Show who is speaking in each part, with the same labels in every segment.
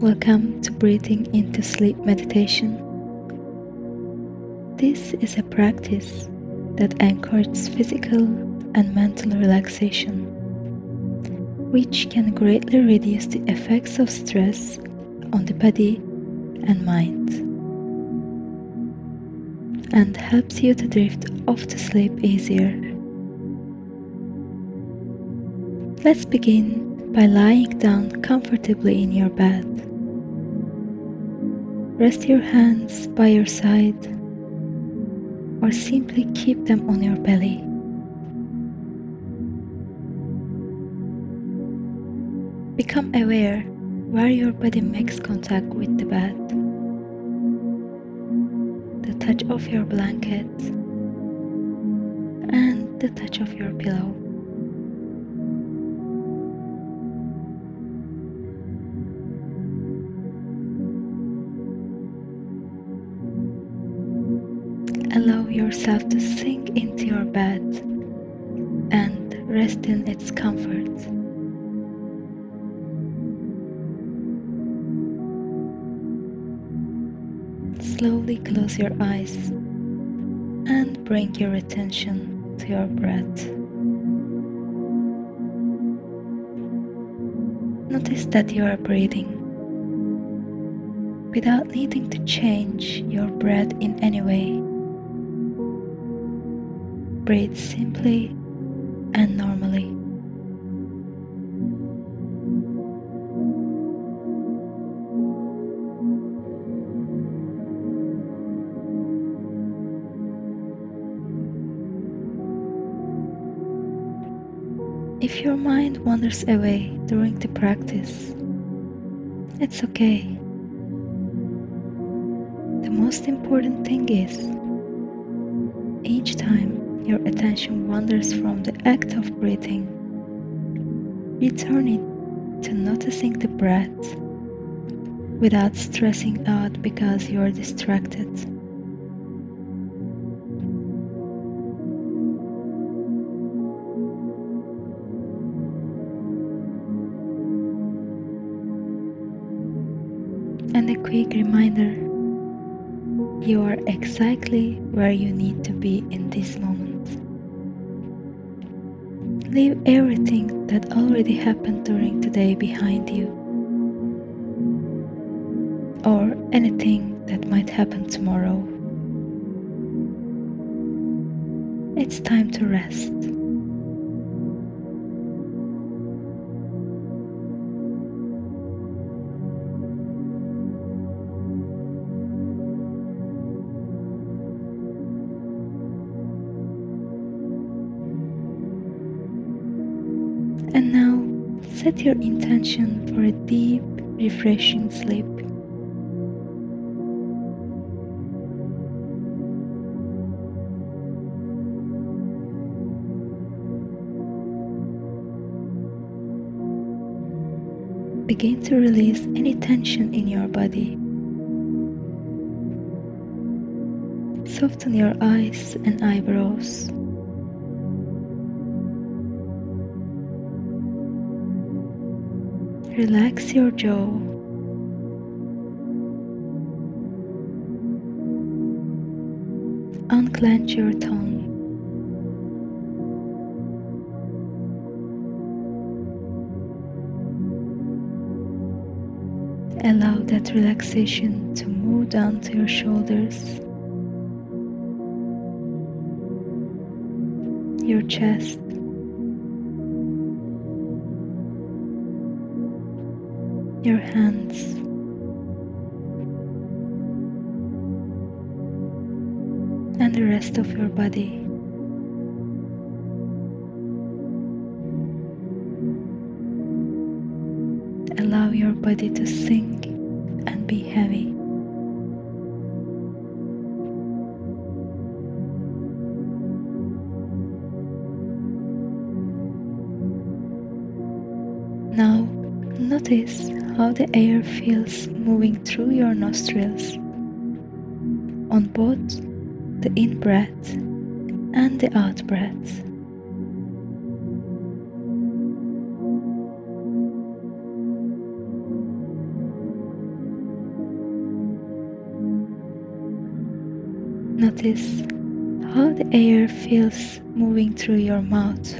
Speaker 1: Welcome to Breathing into Sleep Meditation. This is a practice that encourages physical and mental relaxation, which can greatly reduce the effects of stress on the body and mind, and helps you to drift off to sleep easier. Let's begin by lying down comfortably in your bed. Rest your hands by your side or simply keep them on your belly. Become aware where your body makes contact with the bed, the touch of your blanket, and the touch of your pillow. Allow yourself to sink into your bed and rest in its comfort. Slowly close your eyes and bring your attention to your breath. Notice that you are breathing without needing to change your breath in any way. Breathe simply and normally. If your mind wanders away during the practice, it's okay. The most important thing is each time your attention wanders from the act of breathing, return it to noticing the breath without stressing out because you are distracted. And a quick reminder you are exactly where you need to be in this moment. Leave everything that already happened during the day behind you, or anything that might happen tomorrow. It's time to rest. And now set your intention for a deep, refreshing sleep. Begin to release any tension in your body. Soften your eyes and eyebrows. Relax your jaw. Unclench your tongue. Allow that relaxation to move down to your shoulders, your chest, your hands. And the rest of your body. Allow your body to sink and be heavy. Now notice how the air feels moving through your nostrils. On both the in breath and the out breath. Notice how the air feels moving through your mouth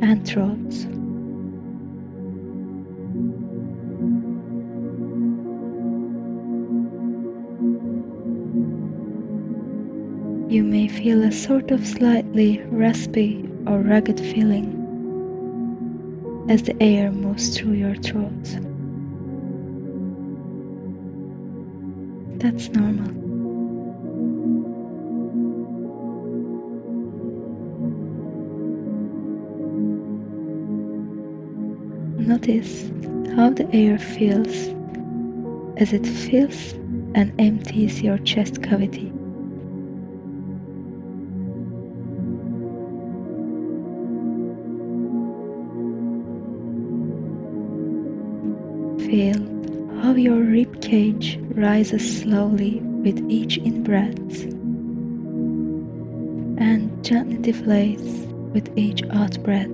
Speaker 1: and throat. You may feel a sort of slightly raspy or rugged feeling as the air moves through your throat. That's normal. Notice how the air feels as it fills and empties your chest cavity. Cage rises slowly with each in breath and gently deflates with each out breath.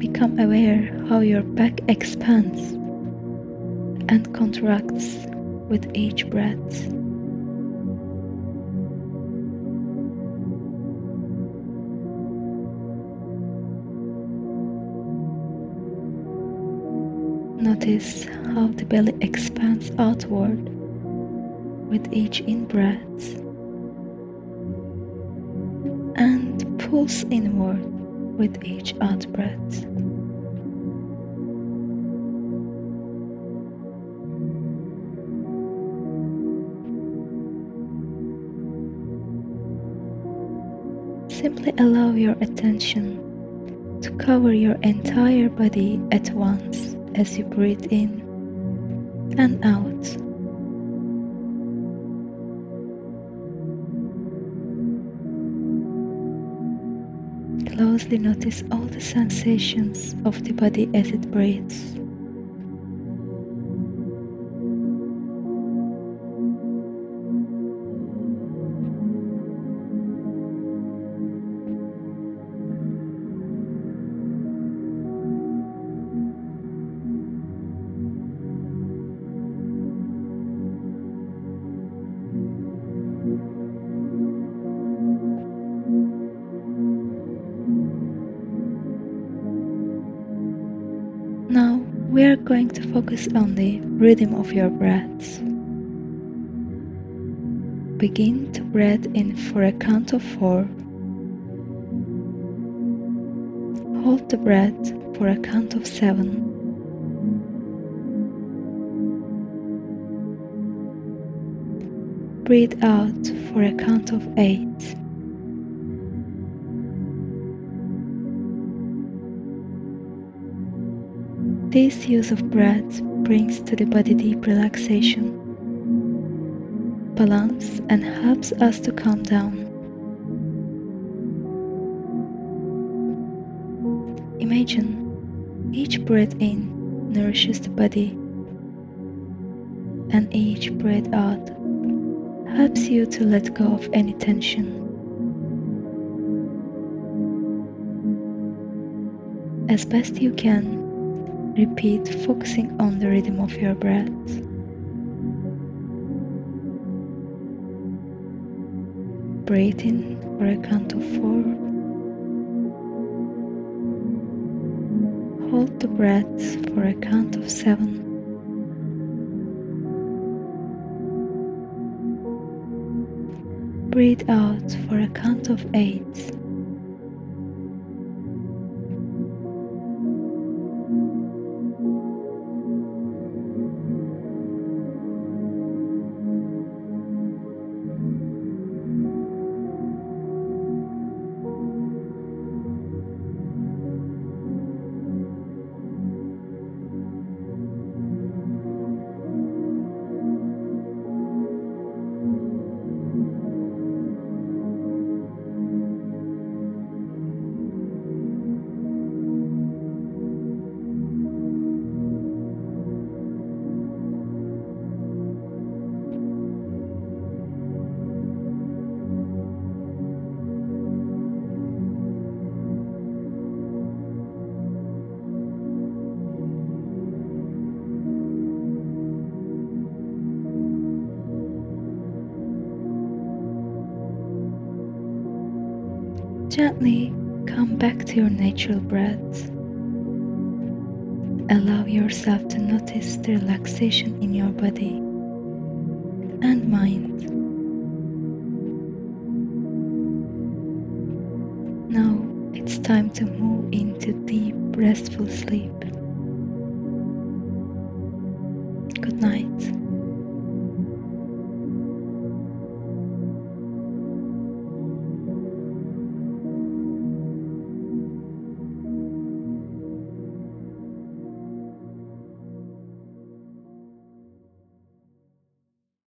Speaker 1: Become aware how your back expands and contracts with each breath. Notice how the belly expands outward with each in breath and pulls inward with each out breath. Simply allow your attention to cover your entire body at once as you breathe in and out. Closely notice all the sensations of the body as it breathes. We are going to focus on the rhythm of your breaths. Begin to breathe in for a count of four. Hold the breath for a count of seven. Breathe out for a count of eight. This use of breath brings to the body deep relaxation, balance, and helps us to calm down. Imagine each breath in nourishes the body, and each breath out helps you to let go of any tension. As best you can, Repeat, focusing on the rhythm of your breath. Breathe in for a count of four. Hold the breath for a count of seven. Breathe out for a count of eight. Gently come back to your natural breath. Allow yourself to notice the relaxation in your body and mind. Now it's time to move into deep, restful sleep. Good night.